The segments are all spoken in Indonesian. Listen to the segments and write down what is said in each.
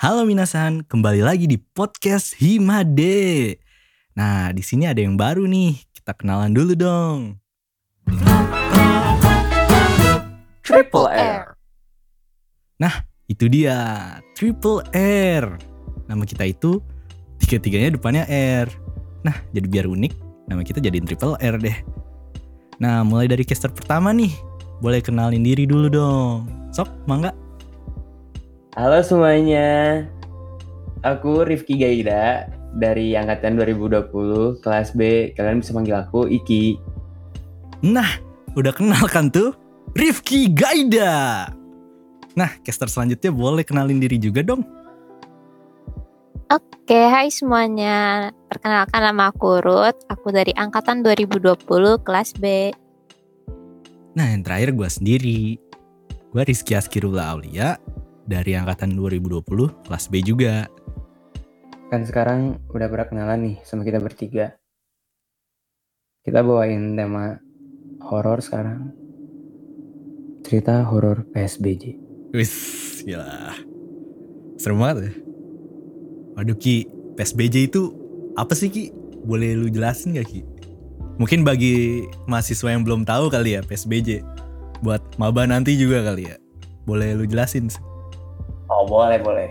Halo minasan, kembali lagi di podcast Himade. Nah, di sini ada yang baru nih. Kita kenalan dulu dong. Triple R. Nah, itu dia, Triple R. Nama kita itu tiga-tiganya depannya R. Nah, jadi biar unik, nama kita jadiin Triple R deh. Nah, mulai dari caster pertama nih. Boleh kenalin diri dulu dong. Sok, mangga. Halo semuanya. Aku Rifki Gaida dari angkatan 2020 kelas B. Kalian bisa panggil aku Iki. Nah, udah kenal kan tuh? Rifki Gaida. Nah, caster selanjutnya boleh kenalin diri juga dong. Oke, hai semuanya. Perkenalkan nama aku Ruth. Aku dari angkatan 2020 kelas B. Nah, yang terakhir gue sendiri. Gue Rizky Askirullah Aulia dari angkatan 2020 kelas B juga. Kan sekarang udah berkenalan nih sama kita bertiga. Kita bawain tema horor sekarang. Cerita horor PSBJ. Wis, gila. Serem banget ya. Waduh Ki, PSBJ itu apa sih Ki? Boleh lu jelasin gak Ki? Mungkin bagi mahasiswa yang belum tahu kali ya PSBJ. Buat maba nanti juga kali ya. Boleh lu jelasin? Oh boleh boleh.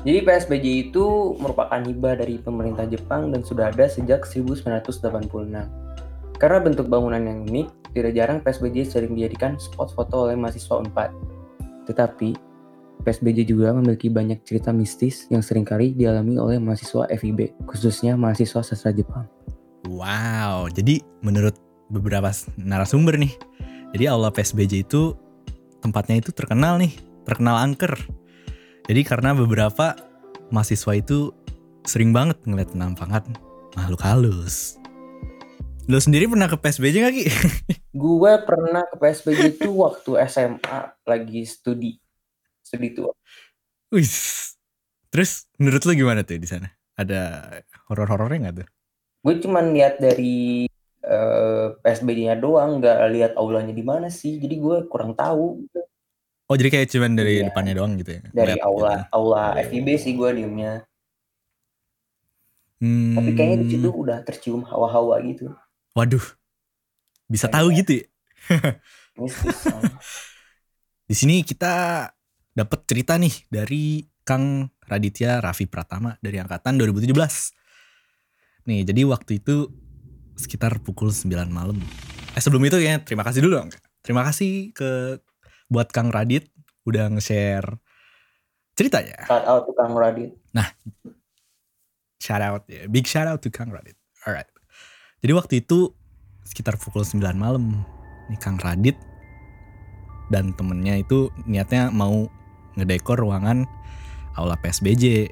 Jadi PSBJ itu merupakan hibah dari pemerintah Jepang dan sudah ada sejak 1986. Karena bentuk bangunan yang unik, tidak jarang PSBJ sering dijadikan spot foto oleh mahasiswa UNPAD. Tetapi, PSBJ juga memiliki banyak cerita mistis yang sering kali dialami oleh mahasiswa FIB, khususnya mahasiswa sastra Jepang. Wow, jadi menurut beberapa narasumber nih, jadi aula PSBJ itu tempatnya itu terkenal nih, terkenal angker. Jadi karena beberapa mahasiswa itu sering banget ngeliat penampakan makhluk halus. Lo sendiri pernah ke PSBJ gak Ki? Gue pernah ke PSBJ itu waktu SMA lagi studi. Studi tua. Wih. Terus menurut lo gimana tuh di sana? Ada horor-horornya gak tuh? Gue cuman lihat dari uh, PSBJ-nya doang, nggak lihat aulanya di mana sih. Jadi gue kurang tahu. Oh jadi kayak cuman dari Iya. depannya doang gitu ya? Dari Ngeliat aula, gitu. aula FIB sih gue diemnya. Hmm, Tapi kayaknya di situ udah tercium hawa-hawa gitu. Waduh. Bisa Kayak- tahu gitu ya? Di sini kita dapat cerita nih dari Kang Raditya Raffi Pratama dari angkatan 2017. Nih, jadi waktu itu sekitar pukul 9 malam. Eh sebelum itu ya terima kasih dulu dong. Terima kasih ke buat Kang Radit udah nge-share ceritanya. Shout out tukang Radit. Shout out ya. Big shout out to Kang Radit. Alright. Jadi waktu itu sekitar pukul 9 malam nih Kang Radit dan temennya itu niatnya mau ngedekor ruangan aula PSBJ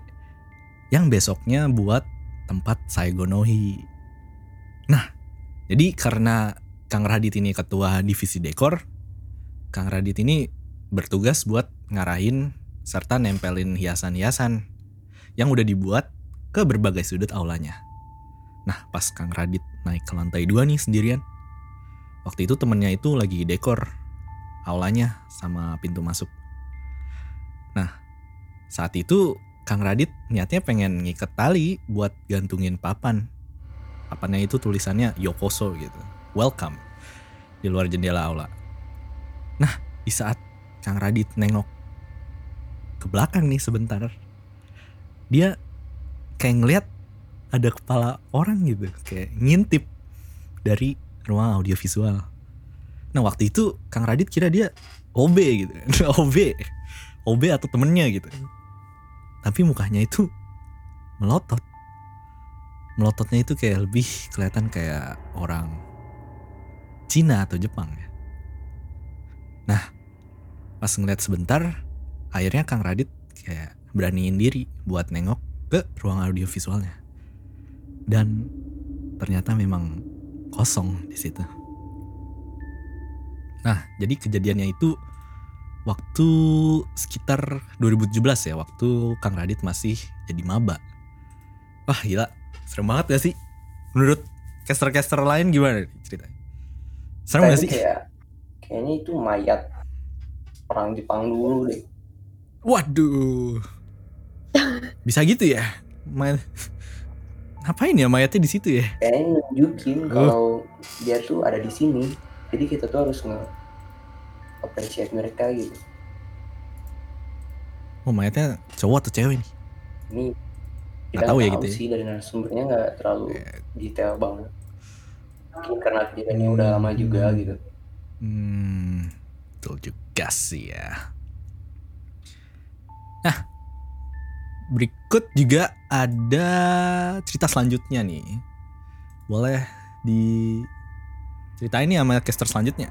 yang besoknya buat tempat Saigonohi. Nah, jadi karena Kang Radit ini ketua divisi dekor, Kang Radit ini bertugas buat ngarahin serta nempelin hiasan-hiasan yang udah dibuat ke berbagai sudut aulanya. Nah, pas Kang Radit naik ke lantai dua nih sendirian. Waktu itu temennya itu lagi dekor aulanya sama pintu masuk. Nah, saat itu Kang Radit niatnya pengen ngiket tali buat gantungin papan. Papannya itu tulisannya Yokoso gitu. Welcome di luar jendela aula. Nah, di saat Kang Radit nengok ke belakang nih sebentar, dia kayak ngeliat ada kepala orang gitu kayak ngintip dari ruang audiovisual. Nah waktu itu Kang Radit kira dia OB gitu OB OB atau temennya gitu. Tapi mukanya itu melotot. Melototnya itu kayak lebih kelihatan kayak orang Cina atau Jepang ya nah pas ngeliat sebentar akhirnya Kang Radit kayak beraniin diri buat nengok ke ruang audiovisualnya. Dan ternyata memang kosong di situ. Nah, jadi kejadiannya itu waktu sekitar 2017 ya, waktu Kang Radit masih jadi maba. Wah gila, serem banget gak sih? Menurut caster-caster lain gimana ceritanya? Serem gak Kayaknya sih? kayak kayaknya itu mayat orang Jepang dulu deh. Waduh. Bisa gitu ya? May- Ngapain ya mayatnya di situ ya? kayaknya nunjukin Oh. kalau dia tuh ada di sini jadi kita tuh harus nge appreciate mereka gitu Oh mayatnya cowok atau cewek nih? ini Nggak kita tahu tahu ya gitu ya. sih dari narasumbernya nggak terlalu Eh, detail banget mungkin karena kejadiannya udah lama juga Hmm. gitu Hmm, betul juga sih ya. Nah, berikut juga ada cerita selanjutnya nih. Boleh di ceritain nih sama caster selanjutnya.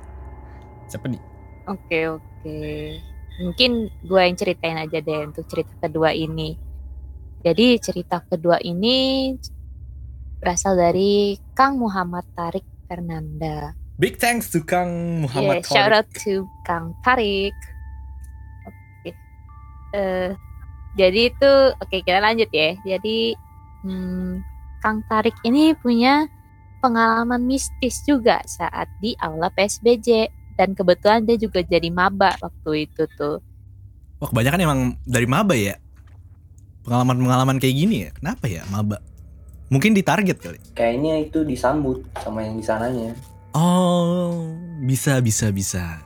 Siapa nih? Oke oke. Mungkin gue yang ceritain aja deh untuk cerita kedua ini. Jadi cerita kedua ini berasal dari Kang Muhammad Tarik Fernanda. Big thanks to Kang Muhammad Yeah, shout Tarik. out to Kang Tarik. Oke. Eh, jadi itu oke kita lanjut ya. Jadi hmm, Kang Tarik ini punya pengalaman mistis juga saat di aula PSBJ dan kebetulan dia juga jadi maba waktu itu tuh. Wah, kebanyakan emang dari maba ya. Pengalaman-pengalaman kayak gini ya. Kenapa ya maba? Mungkin ditarget kali. kayaknya itu disambut sama yang di sananya Oh, bisa bisa bisa.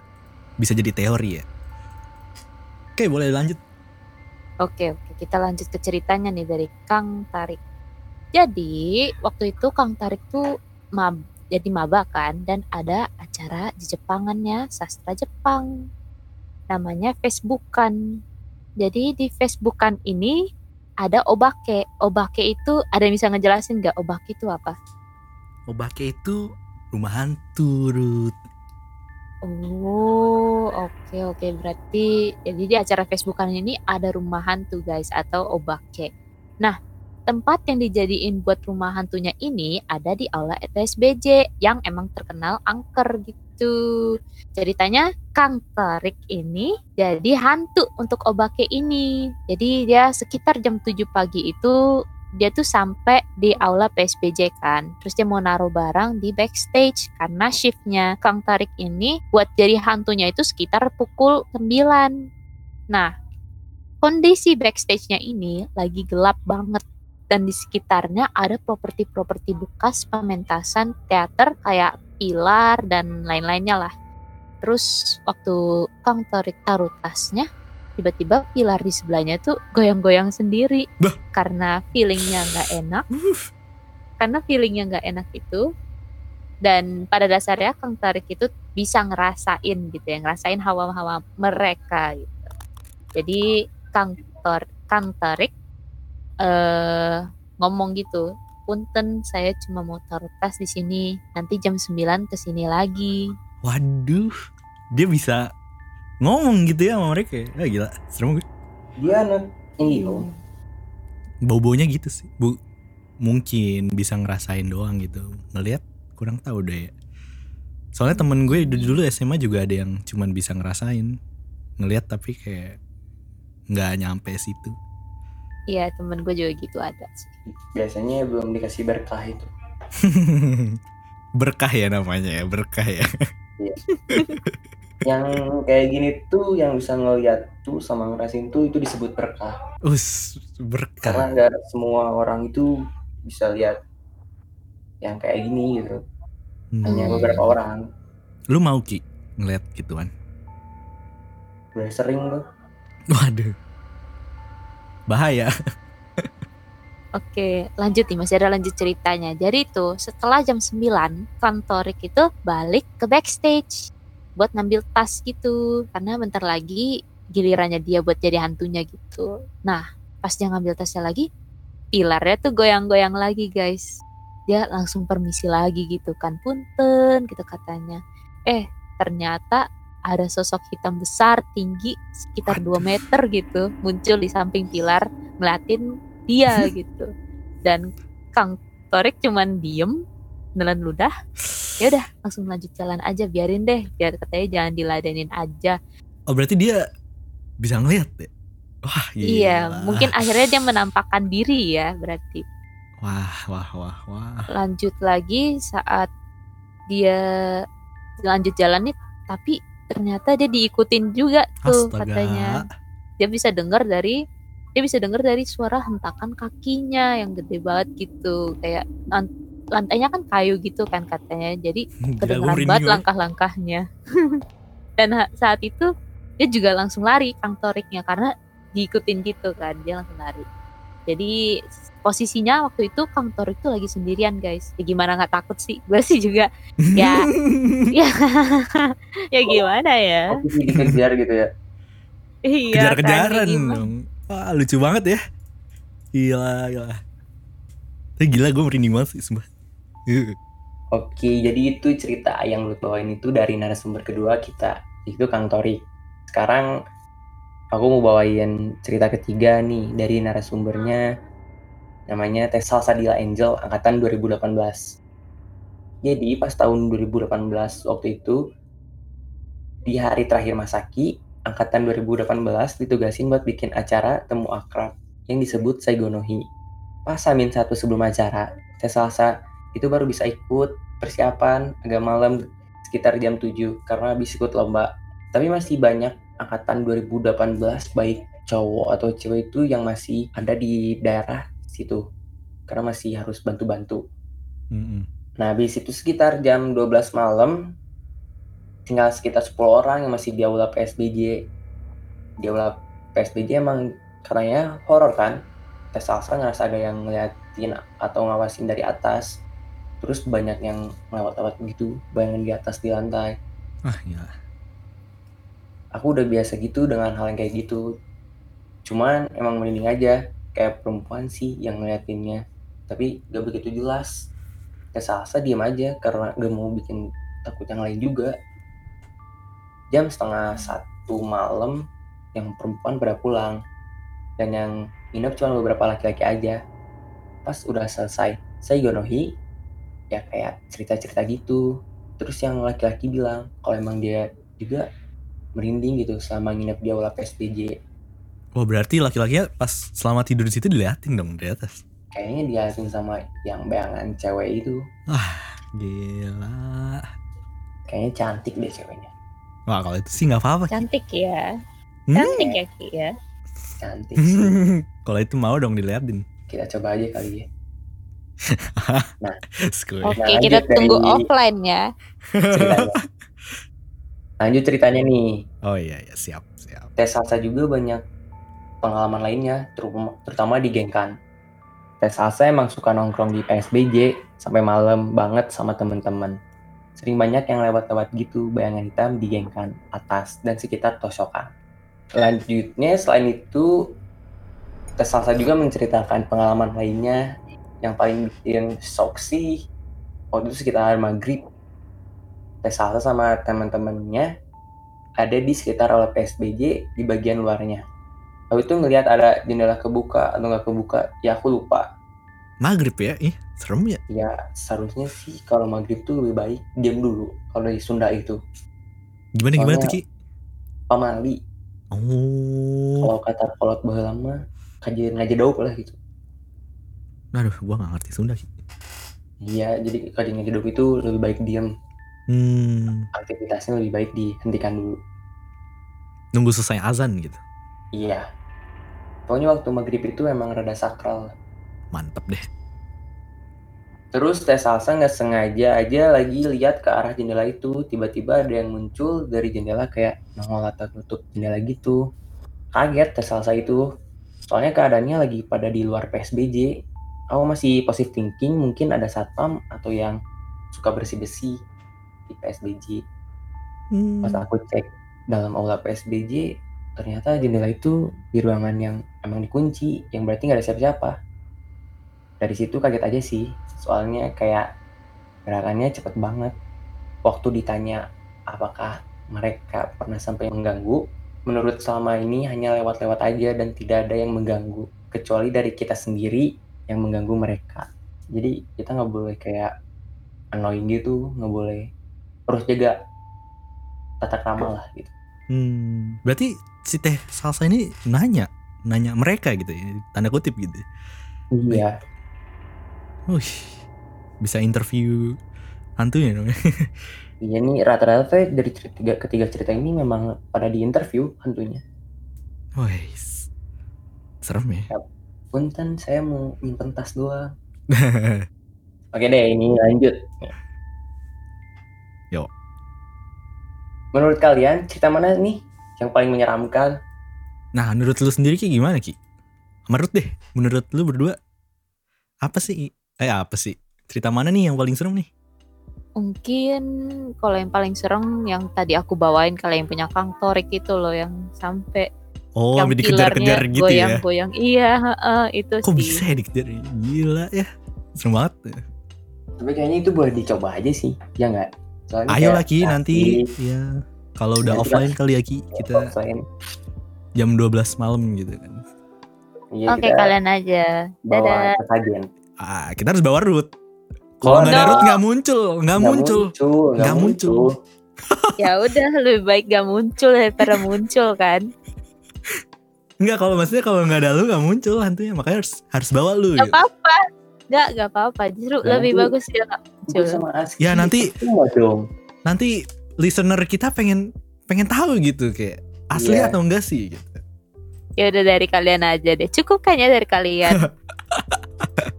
Bisa jadi teori ya. Oke, boleh lanjut. Oke, oke, kita lanjut ke ceritanya nih dari Kang Tarik. Jadi, waktu itu Kang Tarik tuh mab jadi maba kan dan ada acara di Jepangannya sastra Jepang. Namanya Facebookan. Jadi di Facebookan ini ada obake. Obake itu ada yang bisa ngejelasin nggak obake itu apa? Obake itu rumah hantu, Ruth. Oh, oke oke berarti jadi di acara Facebookan ini ada rumah hantu guys atau obake. Nah, tempat yang dijadiin buat rumah hantunya ini ada di aula ETSBJ yang emang terkenal angker gitu. Ceritanya Kang Tarik ini jadi hantu untuk obake ini. Jadi dia sekitar jam 7 pagi itu dia tuh sampai di aula PSBJ kan. Terus dia mau naruh barang di backstage karena shiftnya Kang Tarik ini buat jadi hantunya itu sekitar pukul 9. Nah, kondisi backstage-nya ini lagi gelap banget dan di sekitarnya ada properti-properti bekas pementasan teater kayak pilar dan lain-lainnya lah. Terus waktu Kang Tarik taruh tasnya, tiba-tiba pilar di sebelahnya tuh goyang-goyang sendiri. Bah. karena feelingnya nggak enak. Karena feelingnya nggak enak itu dan pada dasarnya Kang Tarik itu bisa ngerasain gitu ya ngerasain hawa-hawa mereka gitu. Jadi Kang Tor Kang Tarik eh ngomong gitu punten saya cuma mau taruh tas di sini nanti jam 9 ke sini lagi. Waduh, dia bisa ngomong gitu ya sama mereka. ya. Ah, gila, serem gue. dia anak indigo Hmm. Bau-baunya gitu sih. Bu, mungkin bisa ngerasain doang gitu. Ngelihat kurang tahu deh. ya. Soalnya temen gue dulu dulu SMA juga ada yang cuman bisa ngerasain. Ngelihat tapi kayak nggak nyampe situ. iya temen gue juga gitu ada sih biasanya belum dikasih berkah itu berkah ya namanya ya, berkah ya. yang kayak gini tuh yang bisa ngeliat tuh sama ngerasain tuh itu disebut berkah Us, berkah. karena nggak semua orang itu bisa lihat yang kayak gini gitu Hmm. hanya beberapa orang Lu mau Ki ngeliat gituan? udah sering tuh Waduh. Bahaya. Oke, lanjut nih, masih ada lanjut ceritanya. Jadi itu setelah jam 9, Kantorik itu balik ke backstage buat ngambil tas gitu. Karena bentar lagi gilirannya dia buat jadi hantunya gitu. Nah, pas dia ngambil tasnya lagi, pilarnya tuh goyang-goyang lagi guys. Dia langsung permisi lagi gitu kan, punten gitu katanya. Eh, ternyata ada sosok hitam besar tinggi sekitar 2 meter gitu muncul di samping pilar ngeliatin dia gitu dan Kang Torik cuman diem nelan ludah ya udah langsung lanjut jalan aja biarin deh biar katanya jangan diladenin aja Oh berarti dia bisa ngeliat ya? Wah iya gila. mungkin akhirnya dia menampakkan diri ya berarti Wah wah wah wah. lanjut lagi saat dia lanjut jalan nih tapi ternyata dia diikutin juga tuh Astaga. katanya dia bisa dengar dari dia bisa denger dari suara hentakan kakinya yang gede banget gitu kayak lantainya kan kayu gitu kan katanya jadi merinding banget langkah-langkahnya dan saat itu dia juga langsung lari Kang Toriknya karena diikutin gitu kan dia langsung lari jadi posisinya waktu itu Kang Torik tuh lagi sendirian guys ya gimana nggak takut sih gue sih juga ya ya ya gimana ya sih dikejar gitu ya. iya Kejar-kejaran dong. Wah lucu banget ya. Gila, gila. Tapi gila gue merinding banget sih sumpah. Oke, jadi itu cerita yang lu bawain itu dari narasumber kedua kita, itu Kang Tori. Sekarang aku mau bawain cerita ketiga nih dari narasumbernya namanya Tesal Sadila Angel angkatan 2018. Jadi pas tahun 2018 waktu itu di hari terakhir Masaki angkatan 2018 ditugasin buat bikin acara temu akrab yang disebut Saigonohi. Pas Amin satu sebelum acara, Tesalsa itu baru bisa ikut persiapan agak malam sekitar jam 7 karena habis ikut lomba. Tapi masih banyak angkatan 2018 baik cowok atau cewek itu yang masih ada di daerah situ karena masih harus bantu-bantu. Mm-mm. Nah, habis itu sekitar jam 12 malam tinggal sekitar 10 orang yang masih di aula PSBJ. Di aula PSBJ emang katanya horor kan? Tes salsa ngerasa ada yang ngeliatin atau ngawasin dari atas. Terus banyak yang lewat-lewat gitu, bayangan di atas di lantai. Ah gila. Aku udah biasa gitu dengan hal yang kayak gitu. Cuman emang merinding aja, kayak perempuan sih yang ngeliatinnya. Tapi gak begitu jelas. Tes salsa diem aja karena gak mau bikin takut yang lain juga. Jam setengah satu malam yang perempuan pada pulang. Dan yang nginep cuma beberapa laki-laki aja. Pas udah selesai, saya gonohi, ya kayak cerita-cerita gitu. Terus yang laki-laki bilang kalau emang dia juga merinding gitu selama nginep di aula PSBJ. Wah berarti laki-lakinya pas selama tidur di situ diliatin dong dari atas. Kayaknya diliatin sama yang bayangan cewek itu. Gila. Kayaknya cantik deh ceweknya. Wah kalau itu sih nggak apa-apa. Ki. cantik ya Hmm? cantik ya Ki ya Cantik sih. kalau itu mau dong diliatin. Kita coba aja kali ya. Skuy. oke lanjut kita dari- tunggu offline ya Ceritanya. Lanjut ceritanya nih. Oh iya iya siap siap. Tes salsa juga banyak pengalaman lainnya, terutama, terutama di Gengkan. Tes salsa emang suka nongkrong di PSBJ sampai malam banget sama temen-temen. Sering banyak yang lewat-lewat gitu, bayangan hitam di Gengkan atas dan sekitar Tosokan. Selanjutnya, selain itu, Tes salsa juga menceritakan pengalaman lainnya yang paling bikin shock sih waktu itu sekitar maghrib. Tes salsa sama teman-temannya ada di sekitar aula PSBJ di bagian luarnya. Lalu itu ngelihat ada jendela kebuka atau nggak kebuka, ya aku lupa. Maghrib ya, ih serem ya. Ya seharusnya sih kalau maghrib tuh lebih baik diam dulu kalau di Sunda itu. Gimana gimana Soalnya- tuh Ki? Pamali, Oh, kalau kata kolot baheula lama, kajian ngajedok lah gitu. Aduh gua nggak ngerti Sunda Ki. Iya, jadi kajian ngajedok itu lebih baik diam, Hmm, aktivitasnya lebih baik dihentikan dulu. nunggu selesai azan gitu. Iya. Pokoknya waktu maghrib itu emang rada sakral. Mantep deh. Terus Teh Salsa nggak sengaja aja lagi lihat ke arah jendela itu. Tiba-tiba ada yang muncul dari jendela kayak nongol atau nutup jendela gitu. Kaget Teh Salsa itu. Soalnya keadaannya lagi pada di luar PSBJ. Aku masih positive thinking mungkin ada satpam atau yang suka bersih-bersih di PSBJ. Hmm. Pas aku cek dalam aula PSBJ, ternyata jendela itu di ruangan yang emang dikunci, yang berarti nggak ada siapa-siapa. Dari situ kaget aja sih, soalnya kayak gerakannya cepet banget. Waktu ditanya apakah mereka pernah sampai mengganggu, menurut selama ini hanya lewat-lewat aja dan tidak ada yang mengganggu, kecuali dari kita sendiri yang mengganggu mereka. Jadi kita nggak boleh kayak annoying gitu, nggak boleh harus jaga tata krama lah gitu. Hmm, berarti si teh salsa ini nanya, nanya mereka gitu ya, tanda kutip gitu. Iya, Wih, bisa interview hantunya dong. iya nih rata-rata dari cerita, ketiga cerita ini memang pada di interview hantunya. Wih, Serem ya. Punten saya mau nyimpen tas doang. Oke deh, ini lanjut. Yo. Menurut kalian cerita mana nih yang paling menyeramkan? Nah, menurut lu sendiri Ki gimana Ki? Menurut deh, menurut lu berdua apa sih? Eh apa sih? Cerita mana nih yang paling serem nih? Mungkin kalau yang paling serem yang tadi aku bawain kalau yang punya Kang Torik itu loh yang sampai Oh, yang dikejar-kejar gitu ya. goyang-goyang. Iya, heeh, itu Kok sih. bisa ya dikejar? Gila ya. Serem banget. Tapi kayaknya itu boleh dicoba aja sih, ya nggak? Soalnya Ayo lah Ki nanti ya kalau udah Nanti offline kali ya Ki kita offline. jam 12 malam gitu kan. Iya, Oke, kita kalian aja. bawa Dadah. sesajen. Ah, kita harus bawa root. Kalau Oh, nggak ada no. root nggak muncul, nggak muncul. nggak Nggak muncul. Ya udah lebih baik gak muncul daripada muncul kan. Nggak kalau maksudnya kalau nggak ada lu nggak muncul hantunya makanya harus harus bawa lu. Gak Gitu. apa-apa. Gak, gak apa-apa. Justru Nah, lebih nanti- bagus dia muncul. Aski. Ya, nanti-. Nanti listener kita pengen pengen tahu gitu kayak asli Iya. atau enggak sih gitu. Ya udah dari kalian aja deh. Cukup kan ya dari kalian.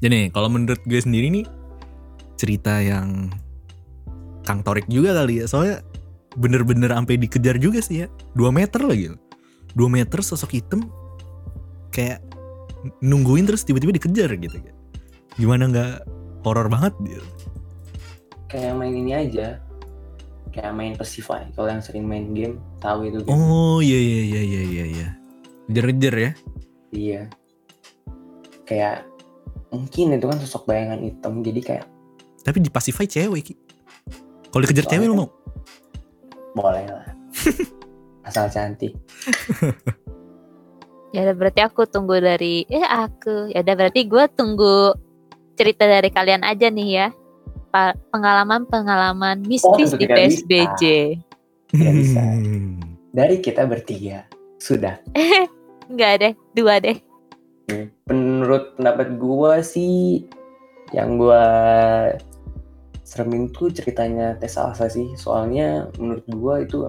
Jadi kalau menurut gue sendiri nih cerita yang Kang Torik juga kali ya. Soalnya bener-bener sampai dikejar juga sih ya. 2 meter lagi. 2 meter sosok hitam kayak nungguin terus tiba-tiba dikejar gitu. Gimana nggak horor banget dia. Kayak main ini aja. Kayak main Pasify. Kalau yang sering main game, tahu itu. game. Oh iya iya iya iya iya iya. Ngejar-ngejar ya. Iya. Kayak mungkin itu kan sosok bayangan hitam. Jadi kayak Tapi di Pacify cewek. Kalau dikejar cewek lu mau? boleh lah. Asal cantik. ya udah berarti aku tunggu dari eh aku. Ya udah berarti gue tunggu cerita dari kalian aja nih ya. Pengalaman-pengalaman mistis tentu di PSBJ. Tidak bisa. Hmm. Dari kita bertiga. Sudah. Enggak deh, dua deh. Menurut pendapat gua sih yang gua seremin tuh ceritanya tes Alsa sih. Soalnya menurut gua itu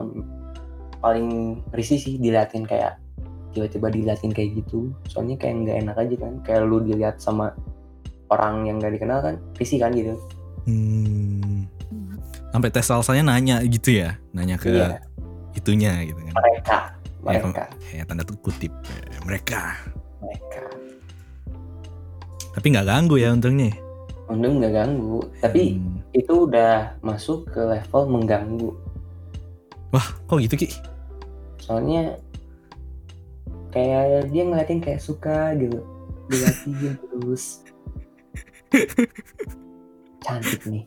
paling risih sih diliatin kayak tiba-tiba diliatin kayak gitu. Soalnya kayak nggak enak aja kan. Kayak lu dilihat sama orang yang gak dikenal kan risih kan gitu. Hmm. Sampai tes salsanya nanya gitu ya, nanya ke Iya. itunya gitu kan. Mereka, Ya, mereka, Ya tanda kutip eh, mereka. mereka. Tapi nggak ganggu ya untungnya. Untung nggak ganggu, tapi Hmm. itu udah masuk ke level mengganggu. Wah, kok gitu Ki? Soalnya kayak dia ngeliatin kayak suka gitu diliatin terus cantik nih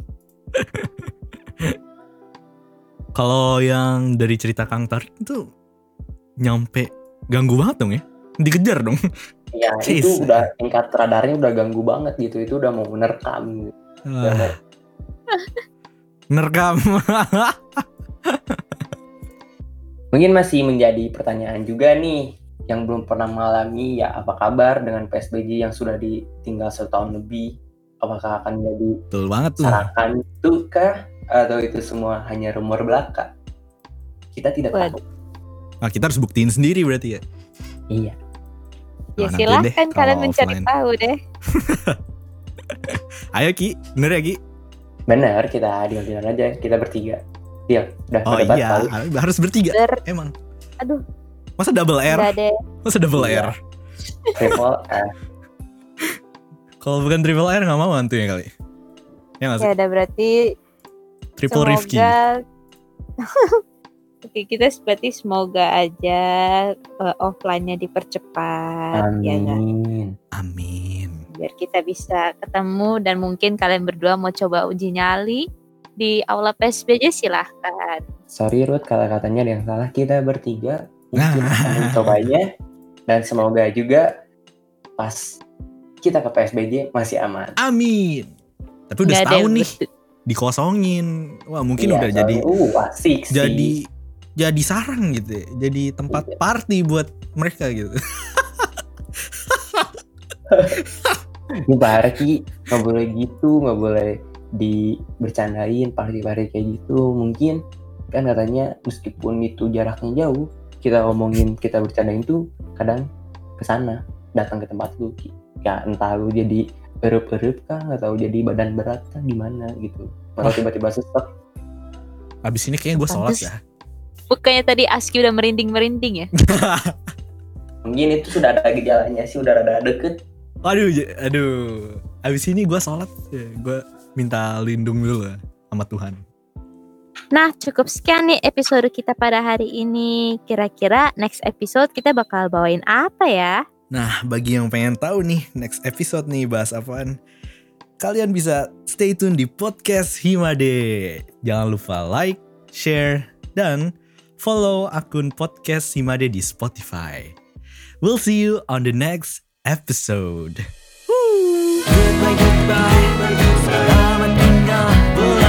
Kalau yang dari cerita Kang Tarik itu nyampe ganggu banget dong ya. Dikejar dong. ya Cis. itu udah tingkat radarnya udah ganggu banget gitu itu udah mau menerkam gitu. Udah mau- Nerekam. mungkin masih menjadi pertanyaan juga nih yang belum pernah mengalami ya apa kabar dengan PSBJ yang sudah ditinggal setahun lebih apakah akan jadi Betul banget tuh. sarakan itu kah atau itu semua hanya rumor belaka kita tidak Waduh. tahu Nah, kita harus buktiin sendiri berarti ya. iya Ya silahkan deh kalian kalau mencari offline. tahu deh. Ayo Ki, bener ya Ki? benar kita deal-dealan aja kita bertiga deal udah Oh iya, kali. harus bertiga Ber, emang. aduh, Masa double R? Masa double Iya. R? triple R Kalau bukan triple R nggak mau hantunya kali. Ya nggak sih? Ya udah berarti Triple Rifki. semoga Oke, kita berarti semoga aja eh, offline-nya dipercepat ya nggak? amin Amin. biar kita bisa ketemu dan mungkin kalian berdua mau coba uji nyali di aula PSBJ silahkan. sorry Ruth kalau katanya ada yang salah kita bertiga mungkin Nah. akan mencobanya dan semoga juga pas kita ke PSBJ masih aman Amin. Tapi udah Nggak setahun nih betul. dikosongin. Wah mungkin Iya, udah jadi soalnya, uh asik sih. jadi jadi sarang gitu ya. Jadi tempat Iya. party buat mereka gitu. Ini parah Ki, nggak boleh gitu, nggak boleh di bercandain party-party kayak gitu. Mungkin kan katanya meskipun itu jaraknya jauh, kita ngomongin kita bercandain tuh kadang ke sana datang ke tempat lu ya entah lu jadi erup-erup kah nggak tahu jadi badan berat kah gimana gitu atau tiba-tiba sesek Abis ini kayaknya gue sholat ya. Bukannya tadi Aski udah merinding-merinding ya? mungkin itu sudah ada gejalanya sih udah rada deket Aduh, aduh. Abis ini gue sholat, ya, gue minta lindung dulu sama Tuhan. Nah, cukup sekian nih episode kita pada hari ini. Kira-kira next episode kita bakal bawain apa ya? Nah, bagi yang pengen tahu nih next episode nih bahas apaan, kalian bisa stay tune di podcast Himade. Jangan lupa like, share, dan follow akun podcast Himade di Spotify. We'll see you on the next episode. may goodbye Salamat ka na